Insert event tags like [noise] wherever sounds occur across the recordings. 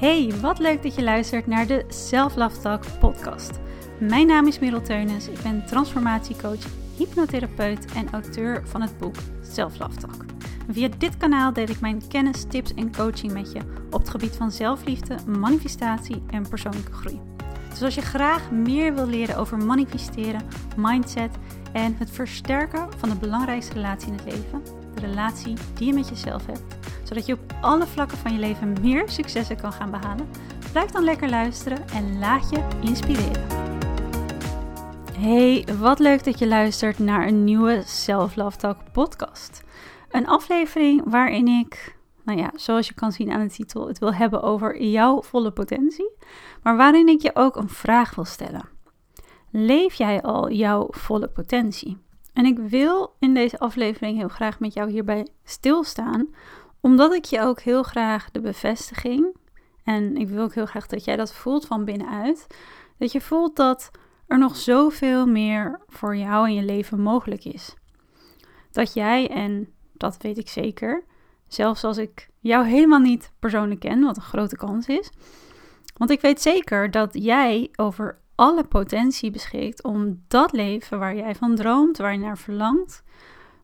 Hey, wat leuk dat je luistert naar de Self Love Talk podcast. Mijn naam is Merel Teunis, ik ben transformatiecoach, hypnotherapeut en auteur van het boek Self Love Talk. Via dit kanaal deel ik mijn kennis, tips en coaching met je op het gebied van zelfliefde, manifestatie en persoonlijke groei. Dus als je graag meer wil leren over manifesteren, mindset en het versterken van de belangrijkste relatie in het leven, de relatie die je met jezelf hebt, zodat je op alle vlakken van je leven meer successen kan gaan behalen, blijf dan lekker luisteren en laat je inspireren. Hey, wat leuk dat je luistert naar een nieuwe Self Love Talk podcast. Een aflevering waarin ik, nou ja, zoals je kan zien aan de titel, het wil hebben over jouw volle potentie, maar waarin ik je ook een vraag wil stellen. Leef jij al jouw volle potentie? En ik wil in deze aflevering heel graag met jou hierbij stilstaan, omdat ik je ook heel graag de bevestiging, en ik wil ook heel graag dat jij dat voelt van binnenuit, dat je voelt dat er nog zoveel meer voor jou in je leven mogelijk is. Dat jij, en dat weet ik zeker, zelfs als ik jou helemaal niet persoonlijk ken, wat een grote kans is, want ik weet zeker dat jij over alle potentie beschikt om dat leven waar jij van droomt, waar je naar verlangt,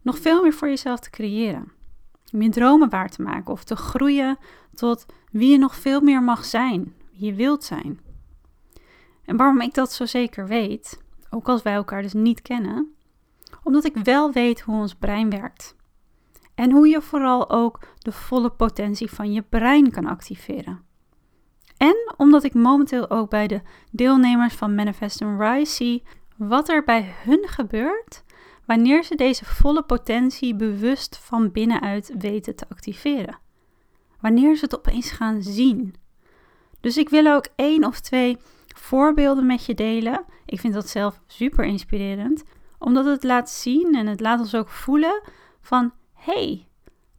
nog veel meer voor jezelf te creëren. Om je dromen waar te maken of te groeien tot wie je nog veel meer mag zijn, wie je wilt zijn. En waarom ik dat zo zeker weet, ook als wij elkaar dus niet kennen, omdat ik wel weet hoe ons brein werkt. En hoe je vooral ook de volle potentie van je brein kan activeren. En omdat ik momenteel ook bij de deelnemers van Manifest and Rise zie wat er bij hun gebeurt wanneer ze deze volle potentie bewust van binnenuit weten te activeren. Wanneer ze het opeens gaan zien. Dus ik wil ook één of twee voorbeelden met je delen. Ik vind dat zelf super inspirerend, omdat het laat zien en het laat ons ook voelen van hey,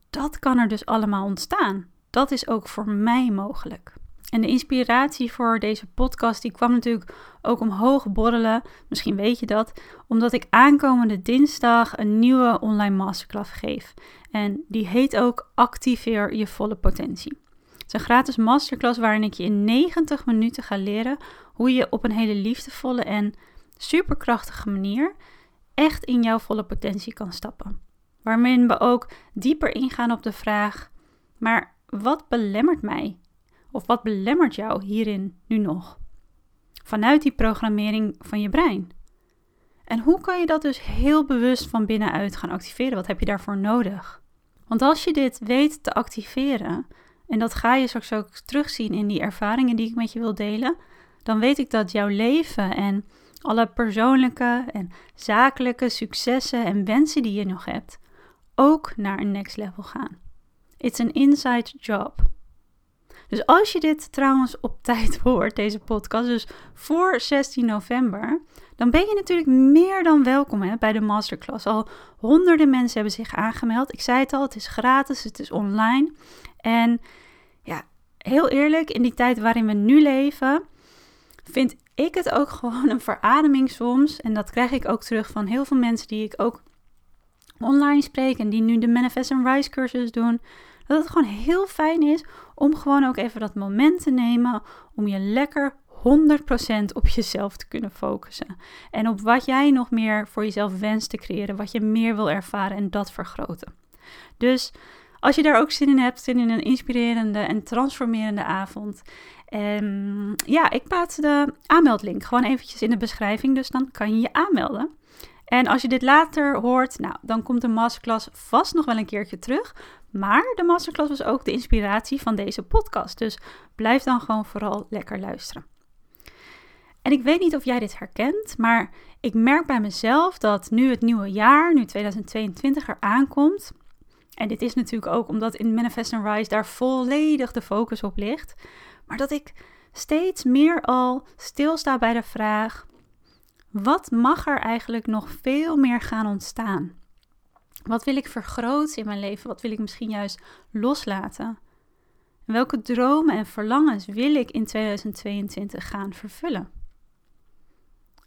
dat kan er dus allemaal ontstaan. Dat is ook voor mij mogelijk. En de inspiratie voor deze podcast die kwam natuurlijk ook omhoog borrelen. Misschien weet je dat, omdat ik aankomende dinsdag een nieuwe online masterclass geef. En die heet ook Activeer je volle potentie. Het is een gratis masterclass waarin ik je in 90 minuten ga leren hoe je op een hele liefdevolle en superkrachtige manier echt in jouw volle potentie kan stappen. Waarin we ook dieper ingaan op de vraag: maar wat belemmert mij of wat belemmert jou hierin nu nog? Vanuit die programmering van je brein. En hoe kan je dat dus heel bewust van binnenuit gaan activeren? Wat heb je daarvoor nodig? Want als je dit weet te activeren, en dat ga je straks ook terugzien in die ervaringen die ik met je wil delen, dan weet ik dat jouw leven en alle persoonlijke en zakelijke successen en wensen die je nog hebt, ook naar een next level gaan. It's an inside job. Dus als je dit trouwens op [laughs] tijd hoort, deze podcast, dus voor 16 november, dan ben je natuurlijk meer dan welkom hè, bij de masterclass. Al honderden mensen hebben zich aangemeld. Ik zei het al, het is gratis, het is online. En ja, heel eerlijk, in die tijd waarin we nu leven, vind ik het ook [laughs] gewoon een verademing soms. En dat krijg ik ook terug van heel veel mensen die ik ook online spreek en die nu de Manifest and Rise cursus doen dat het gewoon heel fijn is om gewoon ook even dat moment te nemen om je lekker 100% op jezelf te kunnen focussen. En op wat jij nog meer voor jezelf wenst te creëren, wat je meer wil ervaren en dat vergroten. Dus als je daar ook zin in hebt, zin in een inspirerende en transformerende avond. Um, ja, ik plaats de aanmeldlink gewoon eventjes in de beschrijving, dus dan kan je je aanmelden. En als je dit later hoort, nou, dan komt de masterclass vast nog wel een keertje terug. Maar de masterclass was ook de inspiratie van deze podcast. Dus blijf dan gewoon vooral lekker luisteren. En ik weet niet of jij dit herkent, maar ik merk bij mezelf dat nu het nieuwe jaar, nu 2022 er aankomt. En dit is natuurlijk ook omdat in Manifest and Rise daar volledig de focus op ligt. Maar dat ik steeds meer al stilsta bij de vraag: wat mag er eigenlijk nog veel meer gaan ontstaan? Wat wil ik vergroten in mijn leven? Wat wil ik misschien juist loslaten? En welke dromen en verlangens wil ik in 2022 gaan vervullen?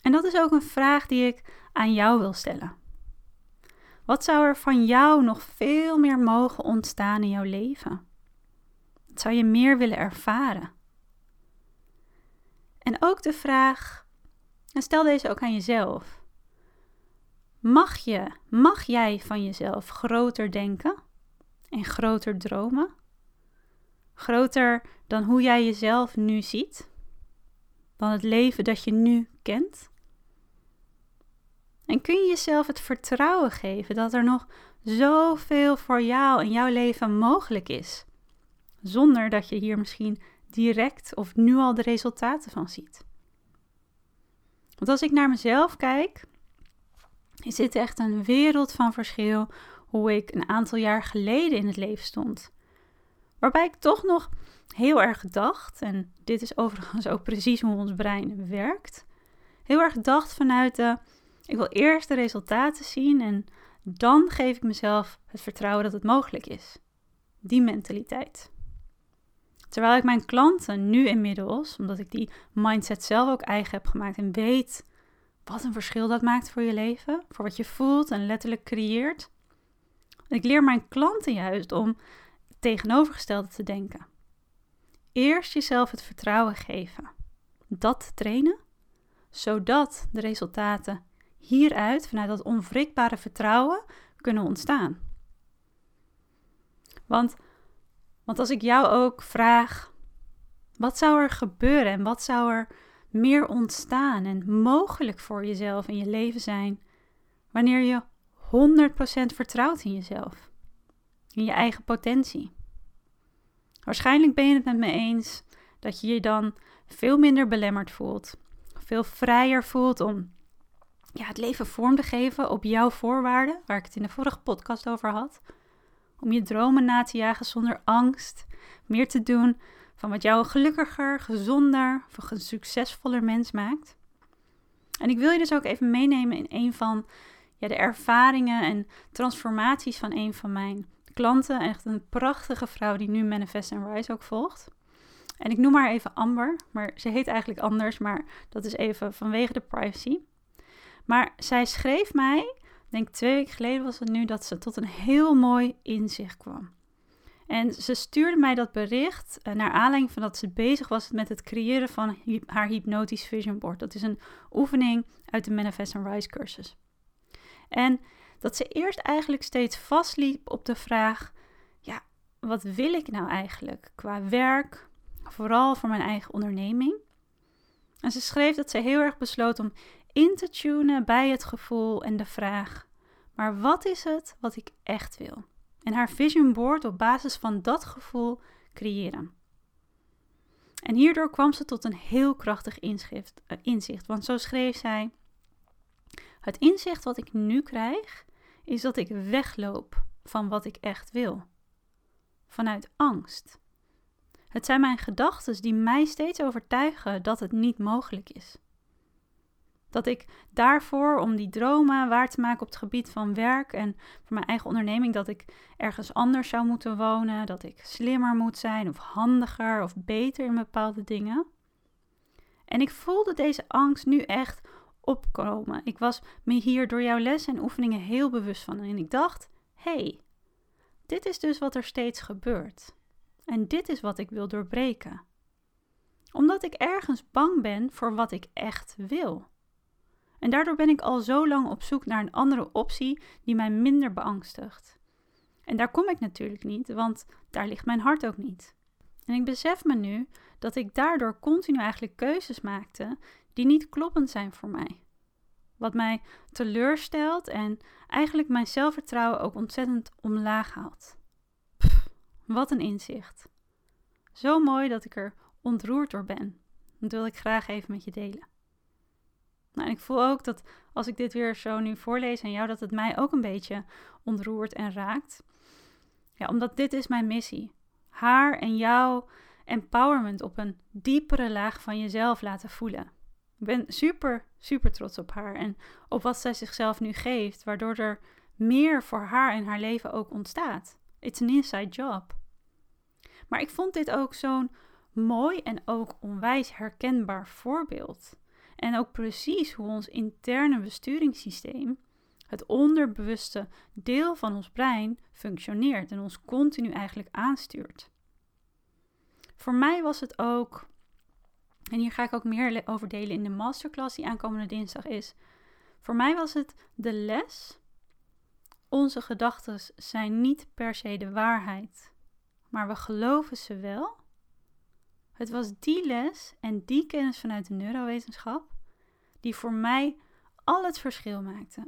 En dat is ook een vraag die ik aan jou wil stellen. Wat zou er van jou nog veel meer mogen ontstaan in jouw leven? Wat zou je meer willen ervaren? En ook de vraag, en stel deze ook aan jezelf. Mag je, mag jij van jezelf groter denken en groter dromen? Groter dan hoe jij jezelf nu ziet? Dan het leven dat je nu kent? En kun je jezelf het vertrouwen geven dat er nog zoveel voor jou in jouw leven mogelijk is, zonder dat je hier misschien direct of nu al de resultaten van ziet? Want als ik naar mezelf kijk, is dit echt een wereld van verschil hoe ik een aantal jaar geleden in het leven stond. Waarbij ik toch nog heel erg dacht, en dit is overigens ook precies hoe ons brein werkt, heel erg dacht vanuit de, ik wil eerst de resultaten zien en dan geef ik mezelf het vertrouwen dat het mogelijk is. Die mentaliteit. Terwijl ik mijn klanten nu inmiddels, omdat ik die mindset zelf ook eigen heb gemaakt en weet wat een verschil dat maakt voor je leven, voor wat je voelt en letterlijk creëert. Ik leer mijn klanten juist om tegenovergestelde te denken. Eerst jezelf het vertrouwen geven. Dat trainen, zodat de resultaten hieruit, vanuit dat onwrikbare vertrouwen, kunnen ontstaan. Want, want als ik jou ook vraag, wat zou er gebeuren en wat zou er meer ontstaan en mogelijk voor jezelf in je leven zijn wanneer je 100% vertrouwt in jezelf, in je eigen potentie? Waarschijnlijk ben je het met me eens dat je je dan veel minder belemmerd voelt, veel vrijer voelt om ja, het leven vorm te geven op jouw voorwaarden, waar ik het in de vorige podcast over had. Om je dromen na te jagen zonder angst, meer te doen van wat jou een gelukkiger, gezonder een succesvoller mens maakt. En ik wil je dus ook even meenemen in een van ja, de ervaringen en transformaties van een van mijn klanten. Echt een prachtige vrouw die nu Manifest and Rise ook volgt. En ik noem haar even Amber, maar ze heet eigenlijk anders, maar dat is even vanwege de privacy. Maar zij schreef mij, denk twee weken geleden was het nu, dat ze tot een heel mooi inzicht kwam. En ze stuurde mij dat bericht uh, naar aanleiding van dat ze bezig was met het creëren van haar Hypnotisch Vision Board. Dat is een oefening uit de Manifest and Rise cursus. En dat ze eerst eigenlijk steeds vastliep op de vraag: ja, wat wil ik nou eigenlijk qua werk, vooral voor mijn eigen onderneming? En ze schreef dat ze heel erg besloot om in te tunen bij het gevoel en de vraag: maar wat is het wat ik echt wil? En haar vision board op basis van dat gevoel creëren. En hierdoor kwam ze tot een heel krachtig uh, inzicht, want zo schreef zij: Het inzicht wat ik nu krijg, is dat ik wegloop van wat ik echt wil. Vanuit angst. Het zijn mijn gedachten die mij steeds overtuigen dat het niet mogelijk is. Dat ik daarvoor, om die dromen waar te maken op het gebied van werk en voor mijn eigen onderneming, dat ik ergens anders zou moeten wonen, dat ik slimmer moet zijn of handiger of beter in bepaalde dingen. En ik voelde deze angst nu echt opkomen. Ik was me hier door jouw les en oefeningen heel bewust van en ik dacht: hey, dit is dus wat er steeds gebeurt. En dit is wat ik wil doorbreken. Omdat ik ergens bang ben voor wat ik echt wil. En daardoor ben ik al zo lang op zoek naar een andere optie die mij minder beangstigt. En daar kom ik natuurlijk niet, want daar ligt mijn hart ook niet. En ik besef me nu dat ik daardoor continu eigenlijk keuzes maakte die niet kloppend zijn voor mij. Wat mij teleurstelt en eigenlijk mijn zelfvertrouwen ook ontzettend omlaag haalt. Pff, wat een inzicht. Zo mooi dat ik er ontroerd door ben. Dat wil ik graag even met je delen. Nou, en ik voel ook dat als ik dit weer zo nu voorlees aan jou, dat het mij ook een beetje ontroert en raakt. Ja, omdat dit is mijn missie. Haar en jouw empowerment op een diepere laag van jezelf laten voelen. Ik ben super, super trots op haar en op wat zij zichzelf nu geeft, waardoor er meer voor haar en haar leven ook ontstaat. It's an inside job. Maar ik vond dit ook zo'n mooi en ook onwijs herkenbaar voorbeeld. En ook precies hoe ons interne besturingssysteem, het onderbewuste deel van ons brein, functioneert en ons continu eigenlijk aanstuurt. Voor mij was het ook en hier ga ik ook meer over delen in de masterclass die aankomende dinsdag is. Voor mij was het de les. Onze gedachten zijn niet per se de waarheid, maar we geloven ze wel. Het was die les en die kennis vanuit de neurowetenschap die voor mij al het verschil maakte.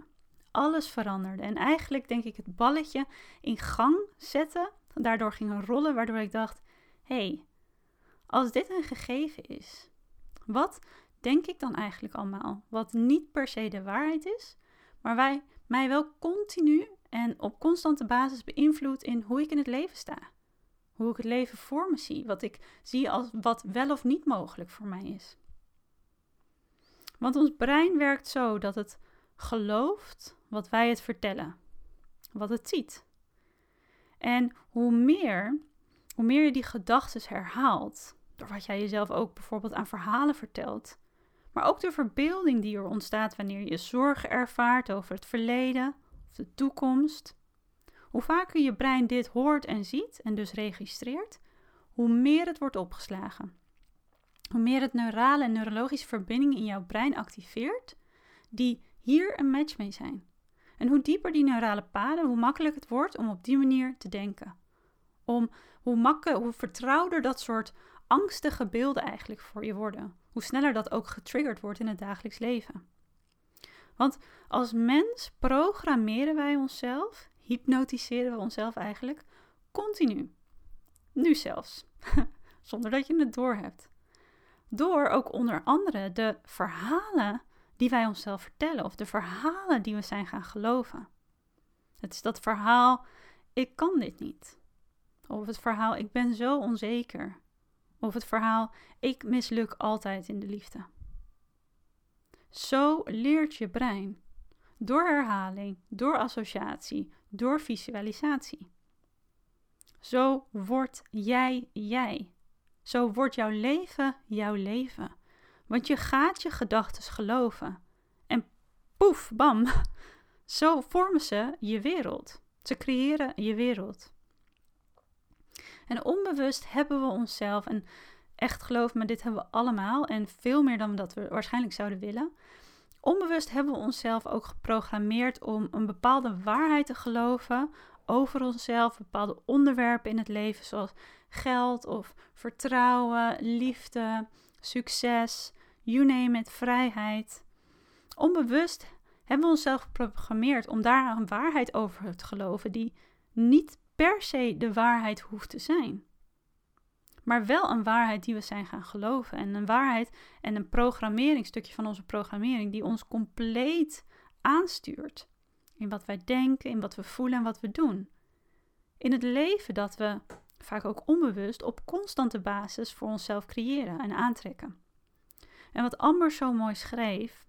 Alles veranderde en eigenlijk denk ik het balletje in gang zette, daardoor ging rollen, waardoor ik dacht: hé, hey, als dit een gegeven is, wat denk ik dan eigenlijk allemaal? Wat niet per se de waarheid is, maar wij, mij wel continu en op constante basis beïnvloedt in hoe ik in het leven sta. Hoe ik het leven voor me zie, wat ik zie als wat wel of niet mogelijk voor mij is. Want ons brein werkt zo dat het gelooft wat wij het vertellen, wat het ziet. En hoe meer, hoe meer je die gedachten herhaalt, door wat jij jezelf ook bijvoorbeeld aan verhalen vertelt, maar ook de verbeelding die er ontstaat wanneer je zorgen ervaart over het verleden of de toekomst. Hoe vaker je brein dit hoort en ziet en dus registreert, hoe meer het wordt opgeslagen. Hoe meer het neurale en neurologische verbindingen in jouw brein activeert, die hier een match mee zijn. En hoe dieper die neurale paden, hoe makkelijker het wordt om op die manier te denken. Om hoe, makkelijk, hoe vertrouwder dat soort angstige beelden eigenlijk voor je worden. Hoe sneller dat ook getriggerd wordt in het dagelijks leven. Want als mens programmeren wij onszelf, hypnotiseren we onszelf eigenlijk continu. Nu zelfs, [laughs] zonder dat je het doorhebt. Door ook onder andere de verhalen die wij onszelf vertellen of de verhalen die we zijn gaan geloven. Het is dat verhaal: ik kan dit niet. Of het verhaal: ik ben zo onzeker. Of het verhaal: ik misluk altijd in de liefde. Zo leert je brein. Door herhaling, door associatie, door visualisatie. Zo word jij jij. Zo wordt jouw leven jouw leven. Want je gaat je gedachten geloven. En poef, bam, [laughs] zo vormen ze je wereld. Ze creëren je wereld. En onbewust hebben we onszelf, en echt geloof me, dit hebben we allemaal en veel meer dan dat we waarschijnlijk zouden willen. Onbewust hebben we onszelf ook geprogrammeerd om een bepaalde waarheid te geloven over onszelf, bepaalde onderwerpen in het leven, zoals geld of vertrouwen, liefde, succes, you name it, vrijheid. Onbewust hebben we onszelf geprogrammeerd om daar een waarheid over te geloven die niet per se de waarheid hoeft te zijn. Maar wel een waarheid die we zijn gaan geloven. En een waarheid en een programmering, stukje van onze programmering, die ons compleet aanstuurt. In wat wij denken, in wat we voelen en wat we doen. In het leven dat we, vaak ook onbewust, op constante basis voor onszelf creëren en aantrekken. En wat Amber zo mooi schreef,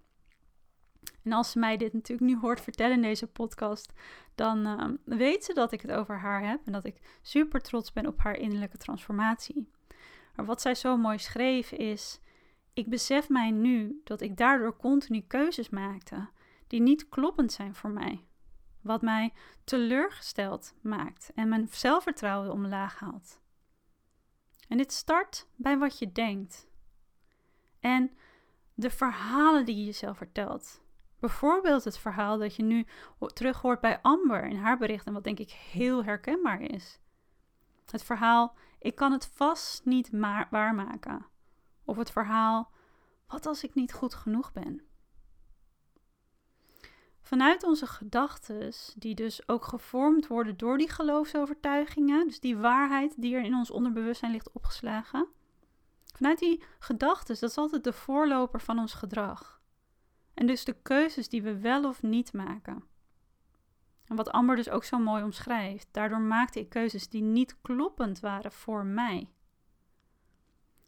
en als ze mij dit natuurlijk nu hoort vertellen in deze podcast, dan uh, weet ze dat ik het over haar heb en dat ik super trots ben op haar innerlijke transformatie. Maar wat zij zo mooi schreef is: Ik besef mij nu dat ik daardoor continu keuzes maakte die niet kloppend zijn voor mij. Wat mij teleurgesteld maakt en mijn zelfvertrouwen omlaag haalt. En dit start bij wat je denkt. En de verhalen die je jezelf vertelt. Bijvoorbeeld het verhaal dat je nu terug hoort bij Amber in haar bericht en wat denk ik heel herkenbaar is. Het verhaal, ik kan het vast niet maar waarmaken. Of het verhaal, wat als ik niet goed genoeg ben? Vanuit onze gedachten, die dus ook gevormd worden door die geloofsovertuigingen, dus die waarheid die er in ons onderbewustzijn ligt opgeslagen. Vanuit die gedachten, dat is altijd de voorloper van ons gedrag. En dus de keuzes die we wel of niet maken. En wat Amber dus ook zo mooi omschrijft, daardoor maakte ik keuzes die niet kloppend waren voor mij.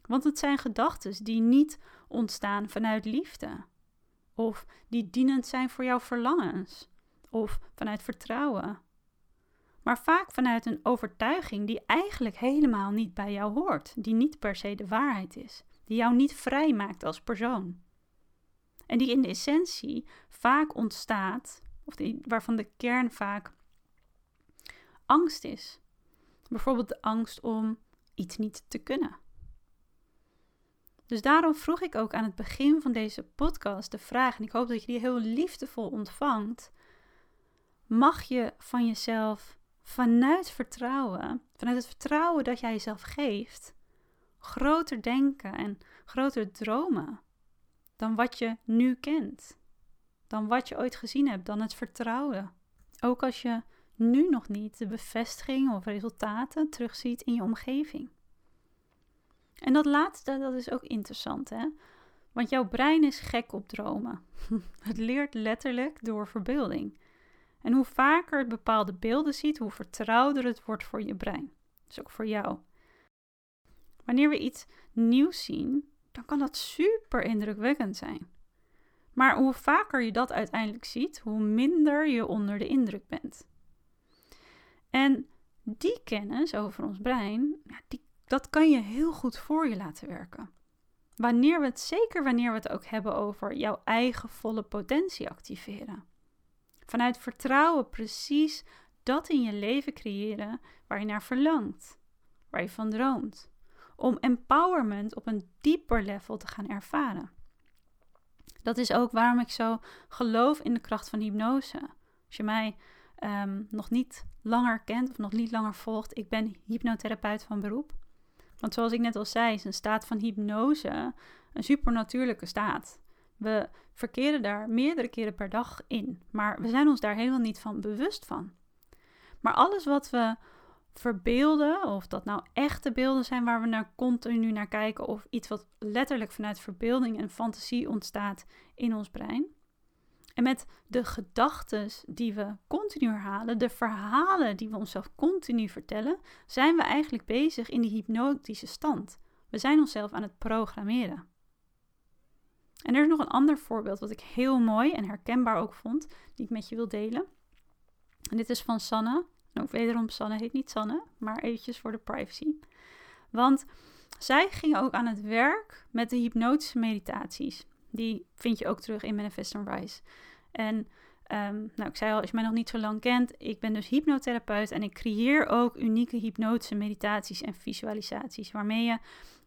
Want het zijn gedachten die niet ontstaan vanuit liefde, of die dienend zijn voor jouw verlangens, of vanuit vertrouwen, maar vaak vanuit een overtuiging die eigenlijk helemaal niet bij jou hoort, die niet per se de waarheid is, die jou niet vrij maakt als persoon. En die in de essentie vaak ontstaat, of die, waarvan de kern vaak angst is. Bijvoorbeeld de angst om iets niet te kunnen. Dus daarom vroeg ik ook aan het begin van deze podcast de vraag, en ik hoop dat je die heel liefdevol ontvangt. Mag je van jezelf vanuit vertrouwen, vanuit het vertrouwen dat jij jezelf geeft, groter denken en groter dromen dan wat je nu kent, dan wat je ooit gezien hebt, dan het vertrouwen. Ook als je nu nog niet de bevestiging of resultaten terugziet in je omgeving. En dat laatste, dat is ook interessant, hè? Want jouw brein is gek op dromen. [laughs] het leert letterlijk door verbeelding. En hoe vaker het bepaalde beelden ziet, hoe vertrouwder het wordt voor je brein. Dus ook voor jou. Wanneer we iets nieuws zien, dan kan dat super indrukwekkend zijn. Maar hoe vaker je dat uiteindelijk ziet, hoe minder je onder de indruk bent. En die kennis over ons brein, die, dat kan je heel goed voor je laten werken. Wanneer we het, zeker wanneer we het ook hebben over jouw eigen volle potentie activeren. Vanuit vertrouwen precies dat in je leven creëren waar je naar verlangt, waar je van droomt. Om empowerment op een dieper level te gaan ervaren. Dat is ook waarom ik zo geloof in de kracht van hypnose. Als je mij Ehm, nog niet langer kent of nog niet langer volgt, ik ben hypnotherapeut van beroep. Want zoals ik net al zei, is een staat van hypnose een supernatuurlijke staat. We verkeren daar meerdere keren per dag in, maar we zijn ons daar helemaal niet van bewust van. Maar alles wat we verbeelden, of dat nou echte beelden zijn waar we naar continu naar kijken, of iets wat letterlijk vanuit verbeelding en fantasie ontstaat in ons brein, en met de gedachten die we continu herhalen, de verhalen die we onszelf continu vertellen, zijn we eigenlijk bezig in die hypnotische stand. We zijn onszelf aan het programmeren. En er is nog een ander voorbeeld wat ik heel mooi en herkenbaar ook vond, die ik met je wil delen. En dit is van Sanne. Ook wederom, Sanne heet niet Sanne, maar eventjes voor de privacy. Want zij ging ook aan het werk met de hypnotische meditaties. Die vind je ook terug in Manifest and Rise. En um, nou, ik zei al, als je mij nog niet zo lang kent, ik ben dus hypnotherapeut en ik creëer ook unieke hypnotische meditaties en visualisaties, waarmee je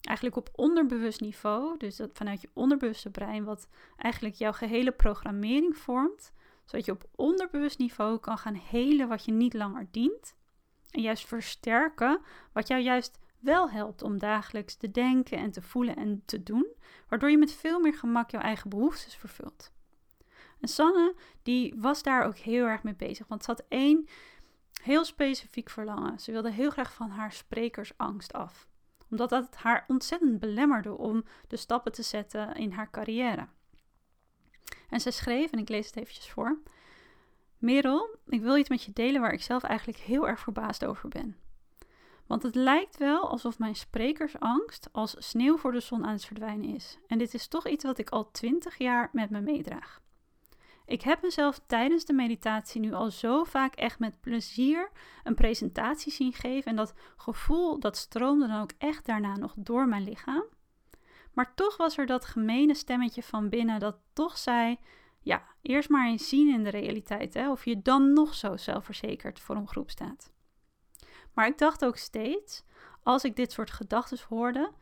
eigenlijk op onderbewust niveau, dus dat vanuit je onderbewuste brein, wat eigenlijk jouw gehele programmering vormt, zodat je op onderbewust niveau kan gaan helen wat je niet langer dient. En juist versterken wat jou juist wel helpt om dagelijks te denken en te voelen en te doen, waardoor je met veel meer gemak jouw eigen behoeftes vervult. En Sanne, die was daar ook heel erg mee bezig, want ze had één heel specifiek verlangen. Ze wilde heel graag van haar sprekersangst af, omdat dat haar ontzettend belemmerde om de stappen te zetten in haar carrière. En ze schreef, en ik lees het eventjes voor. Merel, ik wil iets met je delen waar ik zelf eigenlijk heel erg verbaasd over ben. Want het lijkt wel alsof mijn sprekersangst als sneeuw voor de zon aan het verdwijnen is. En dit is toch iets wat ik al twintig jaar met me meedraag. Ik heb mezelf tijdens de meditatie nu al zo vaak echt met plezier een presentatie zien geven. En dat gevoel dat stroomde dan ook echt daarna nog door mijn lichaam. Maar toch was er dat gemene stemmetje van binnen dat toch zei: ja, eerst maar eens zien in de realiteit, hè, of je dan nog zo zelfverzekerd voor een groep staat. Maar ik dacht ook steeds, als ik dit soort gedachten hoorde: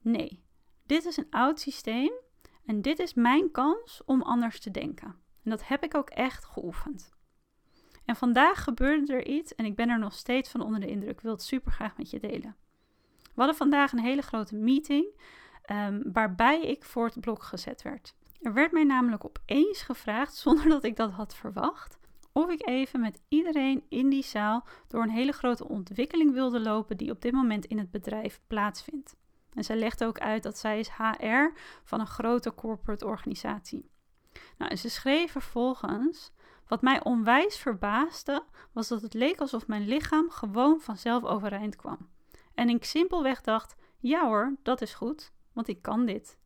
nee, dit is een oud systeem en dit is mijn kans om anders te denken. En dat heb ik ook echt geoefend. En vandaag gebeurde er iets en ik ben er nog steeds van onder de indruk. Ik wil het super graag met je delen. We hadden vandaag een hele grote meeting um, waarbij ik voor het blok gezet werd. Er werd mij namelijk opeens gevraagd, [laughs] zonder dat ik dat had verwacht, of ik even met iedereen in die zaal door een hele grote ontwikkeling wilde lopen die op dit moment in het bedrijf plaatsvindt. En zij legde ook uit dat zij is HR van een grote corporate organisatie. Nou, en ze schreef vervolgens: Wat mij onwijs verbaasde, was dat het leek alsof mijn lichaam gewoon vanzelf overeind kwam. En ik simpelweg dacht: Ja hoor, dat is goed, want ik kan dit.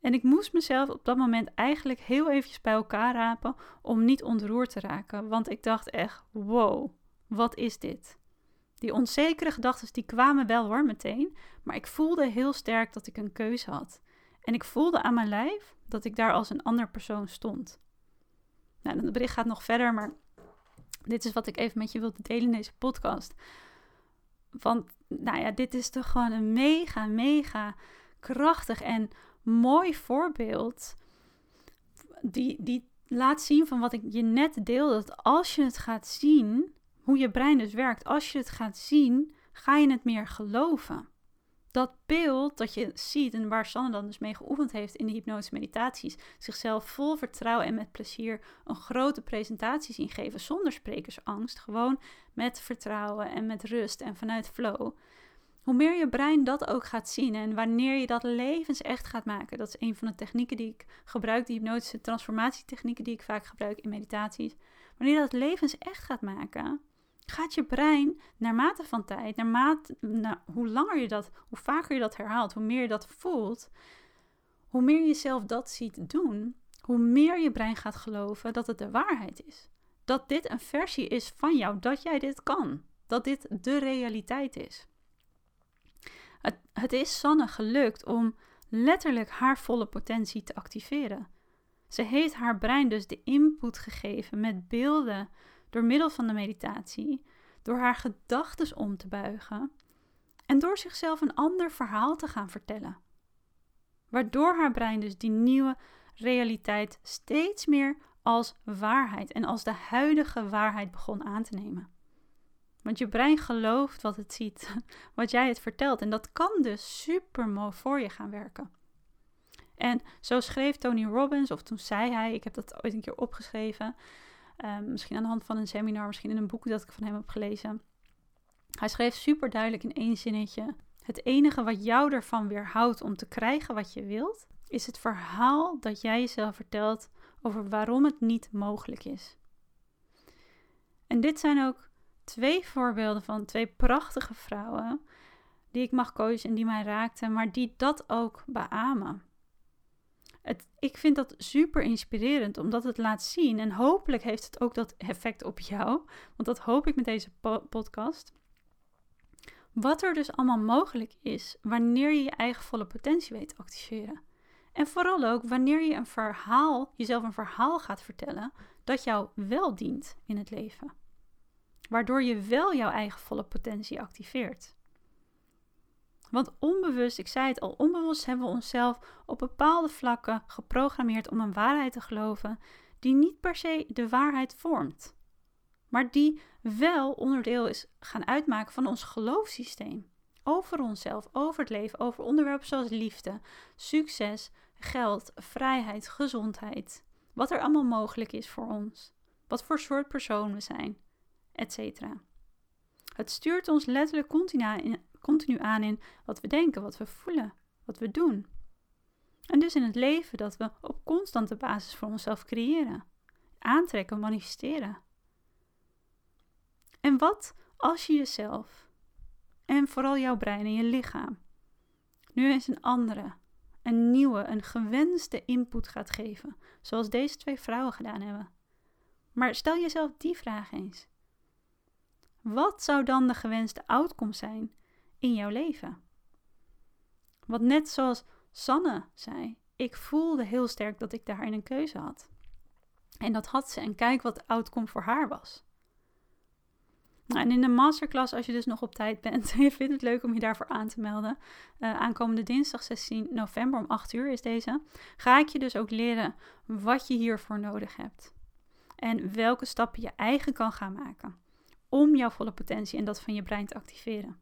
En ik moest mezelf op dat moment eigenlijk heel eventjes bij elkaar rapen om niet ontroerd te raken, want ik dacht echt: wow, wat is dit? Die onzekere gedachten die kwamen wel hoor meteen, maar ik voelde heel sterk dat ik een keuze had. En ik voelde aan mijn lijf dat ik daar als een ander persoon stond. Nou, het bericht gaat nog verder, maar dit is wat ik even met je wilde delen in deze podcast. Want, nou ja, dit is toch gewoon een mega, mega krachtig en mooi voorbeeld. Die, die laat zien van wat ik je net deelde. Dat als je het gaat zien, hoe je brein dus werkt, als je het gaat zien, ga je het meer geloven. Dat beeld dat je ziet en waar Sanne dan dus mee geoefend heeft in de hypnotische meditaties, zichzelf vol vertrouwen en met plezier een grote presentatie zien geven zonder sprekersangst, gewoon met vertrouwen en met rust en vanuit flow. Hoe meer je brein dat ook gaat zien en wanneer je dat levensecht gaat maken, dat is een van de technieken die ik gebruik, die hypnotische transformatietechnieken die ik vaak gebruik in meditaties. Wanneer je dat levensecht gaat maken, gaat je brein naarmate van tijd, naarmate, hoe langer je dat, hoe vaker je dat herhaalt, hoe meer je dat voelt, hoe meer je jezelf dat ziet doen, hoe meer je brein gaat geloven dat het de waarheid is. Dat dit een versie is van jou, dat jij dit kan. Dat dit de realiteit is. Het, is Sanne gelukt om letterlijk haar volle potentie te activeren. Ze heeft haar brein dus de input gegeven met beelden door middel van de meditatie, door haar gedachten om te buigen en door zichzelf een ander verhaal te gaan vertellen. Waardoor haar brein dus die nieuwe realiteit steeds meer als waarheid en als de huidige waarheid begon aan te nemen. Want je brein gelooft wat het ziet, [laughs] wat jij het vertelt. En dat kan dus super mooi voor je gaan werken. En zo schreef Tony Robbins, of toen zei hij, ik heb dat ooit een keer opgeschreven, ehm, misschien aan de hand van een seminar, misschien in een boek dat ik van hem heb gelezen. Hij schreef super duidelijk in één zinnetje: Het enige wat jou ervan weerhoudt om te krijgen wat je wilt, is het verhaal dat jij jezelf vertelt over waarom het niet mogelijk is. En dit zijn ook twee voorbeelden van twee prachtige vrouwen die ik mag coachen en die mij raakten, maar die dat ook beamen. Het, ik vind dat super inspirerend, omdat het laat zien en hopelijk heeft het ook dat effect op jou, want dat hoop ik met deze podcast. Wat er dus allemaal mogelijk is wanneer je je eigen volle potentie weet te activeren. En vooral ook wanneer je een verhaal, jezelf een verhaal gaat vertellen dat jou wel dient in het leven waardoor je wel jouw eigen volle potentie activeert. Want onbewust, ik zei het al, onbewust hebben we onszelf op bepaalde vlakken geprogrammeerd om een waarheid te geloven die niet per se de waarheid vormt, maar die wel onderdeel is gaan uitmaken van ons geloofssysteem. Over onszelf, over het leven, over onderwerpen zoals liefde, succes, geld, vrijheid, gezondheid. Wat er allemaal mogelijk is voor ons. Wat voor soort persoon we zijn etc. Het stuurt ons letterlijk continu, aan in wat we denken, wat we voelen, wat we doen. En dus in het leven dat we op constante basis voor onszelf creëren, aantrekken, manifesteren. En wat als je jezelf en vooral jouw brein en je lichaam nu eens een andere, een nieuwe, een gewenste input gaat geven, zoals deze twee vrouwen gedaan hebben? Maar stel jezelf die vraag eens. Wat zou dan de gewenste outcome zijn in jouw leven? Want net zoals Sanne zei, ik voelde heel sterk dat ik daarin een keuze had. En dat had ze. En kijk wat de outcome voor haar was. Nou, en in de masterclass, als je dus nog op tijd bent en [laughs] je vindt het leuk om je daarvoor aan te melden, uh, aankomende dinsdag 16 november om 8 uur is deze, ga ik je dus ook leren wat je hiervoor nodig hebt. En welke stappen je eigen kan gaan maken om jouw volle potentie en dat van je brein te activeren.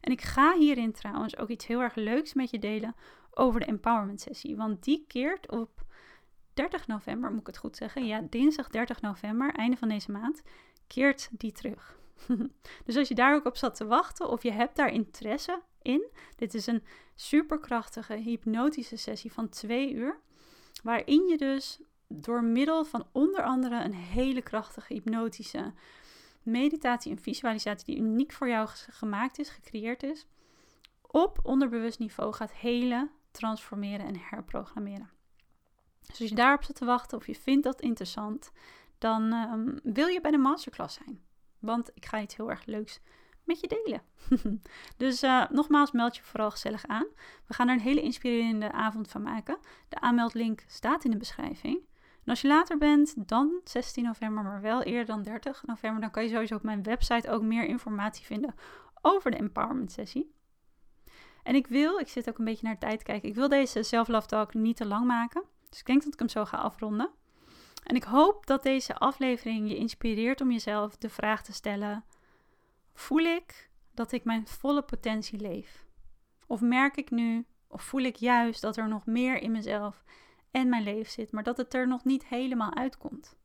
En ik ga hierin trouwens ook iets heel erg leuks met je delen over de empowerment sessie, want die keert op 30 november, moet ik het goed zeggen? Ja, dinsdag 30 november, einde van deze maand, keert die terug. [laughs] dus als je daar ook op zat te wachten of je hebt daar interesse in, dit is een superkrachtige hypnotische sessie van twee uur, waarin je dus door middel van onder andere een hele krachtige hypnotische meditatie en visualisatie die uniek voor jou gemaakt is, gecreëerd is, op onderbewust niveau gaat helen, transformeren en herprogrammeren. Dus als je daarop zit te wachten of je vindt dat interessant, dan um, wil je bij de masterclass zijn. Want ik ga iets heel erg leuks met je delen. [laughs] dus uh, nogmaals, meld je vooral gezellig aan. We gaan er een hele inspirerende avond van maken. De aanmeldlink staat in de beschrijving. En als je later bent dan 16 november, maar wel eerder dan 30 november, dan kan je sowieso op mijn website ook meer informatie vinden over de empowerment sessie. En ik wil, ik zit ook een beetje naar de tijd kijken, ik wil deze Self-Love Talk niet te lang maken. Dus ik denk dat ik hem zo ga afronden. En ik hoop dat deze aflevering je inspireert om jezelf de vraag te stellen: voel ik dat ik mijn volle potentie leef? Of merk ik nu, of voel ik juist dat er nog meer in mezelf en mijn leven zit, maar dat het er nog niet helemaal uitkomt?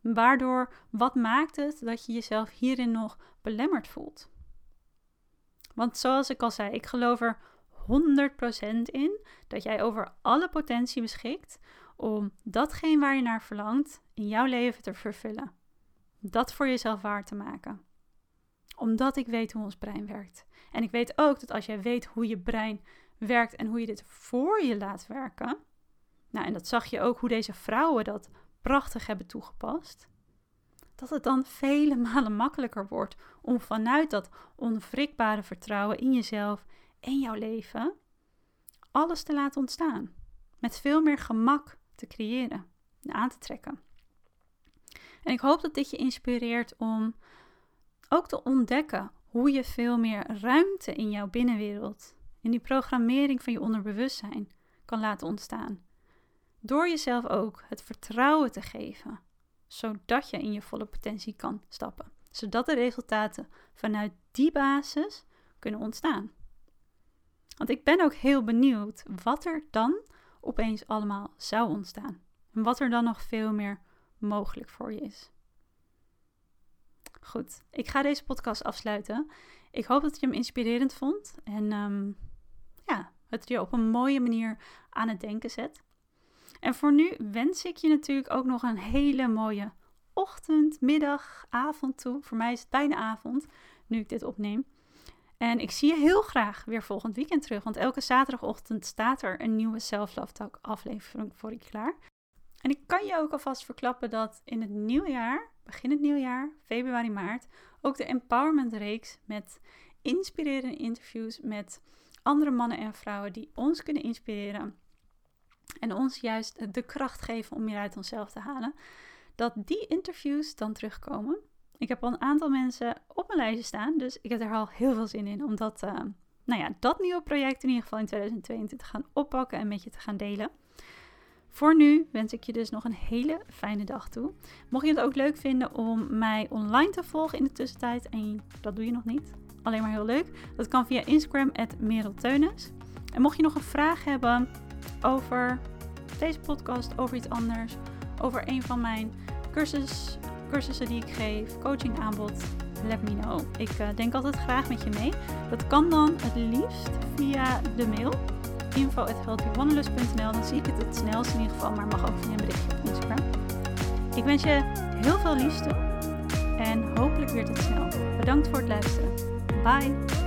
Waardoor, wat maakt het dat je jezelf hierin nog belemmerd voelt? Want zoals ik al zei, ik geloof er 100% in dat jij over alle potentie beschikt om datgene waar je naar verlangt in jouw leven te vervullen. Dat voor jezelf waar te maken. Omdat ik weet hoe ons brein werkt. En ik weet ook dat als jij weet hoe je brein werkt en hoe je dit voor je laat werken. Nou, en dat zag je ook hoe deze vrouwen dat prachtig hebben toegepast. Dat het dan vele [laughs] malen makkelijker wordt om vanuit dat onwrikbare vertrouwen in jezelf en jouw leven alles te laten ontstaan. Met veel meer gemak te creëren en aan te trekken. En ik hoop dat dit je inspireert om ook te ontdekken hoe je veel meer ruimte in jouw binnenwereld, in die programmering van je onderbewustzijn, kan laten ontstaan. Door jezelf ook het vertrouwen te geven, zodat je in je volle potentie kan stappen. Zodat de resultaten vanuit die basis kunnen ontstaan. Want ik ben ook heel benieuwd wat er dan opeens allemaal zou ontstaan. En wat er dan nog veel meer mogelijk voor je is. Goed, ik ga deze podcast afsluiten. Ik hoop dat je hem inspirerend vond en um, ja, het je op een mooie manier aan het denken zet. En voor nu wens ik je natuurlijk ook nog een hele mooie ochtend, middag, avond toe. Voor mij is het bijna avond nu ik dit opneem. En ik zie je heel graag weer volgend weekend terug, want elke zaterdagochtend staat er een nieuwe Self Love Talk aflevering voor je klaar. En ik kan je ook alvast verklappen dat in het nieuwjaar, begin het nieuwjaar, februari, maart, ook de Empowerment Reeks met inspirerende interviews met andere mannen en vrouwen die ons kunnen inspireren en ons juist de kracht geven om meer uit onszelf te halen, dat die interviews dan terugkomen. Ik heb al een aantal mensen op mijn lijstje staan, dus ik heb er al heel veel zin in om dat, uh, nou ja, dat nieuwe project in ieder geval in 2022 te gaan oppakken en met je te gaan delen. Voor nu wens ik je dus nog een hele fijne dag toe. Mocht je het ook leuk vinden om mij online te volgen in de tussentijd, en dat doe je nog niet, alleen maar heel leuk, dat kan via Instagram, @merelteunis. En mocht je nog een vraag hebben over deze podcast, over iets anders, over een van mijn cursus, cursussen die ik geef, coaching aanbod, let me know. Ik uh, denk altijd graag met je mee. Dat kan dan het liefst via de mail info.healthywanderlust.nl. Dan zie ik het het snelst in ieder geval, maar mag ook via een berichtje op Instagram. Ik wens je heel veel liefde en hopelijk weer tot snel. Bedankt voor het luisteren. Bye!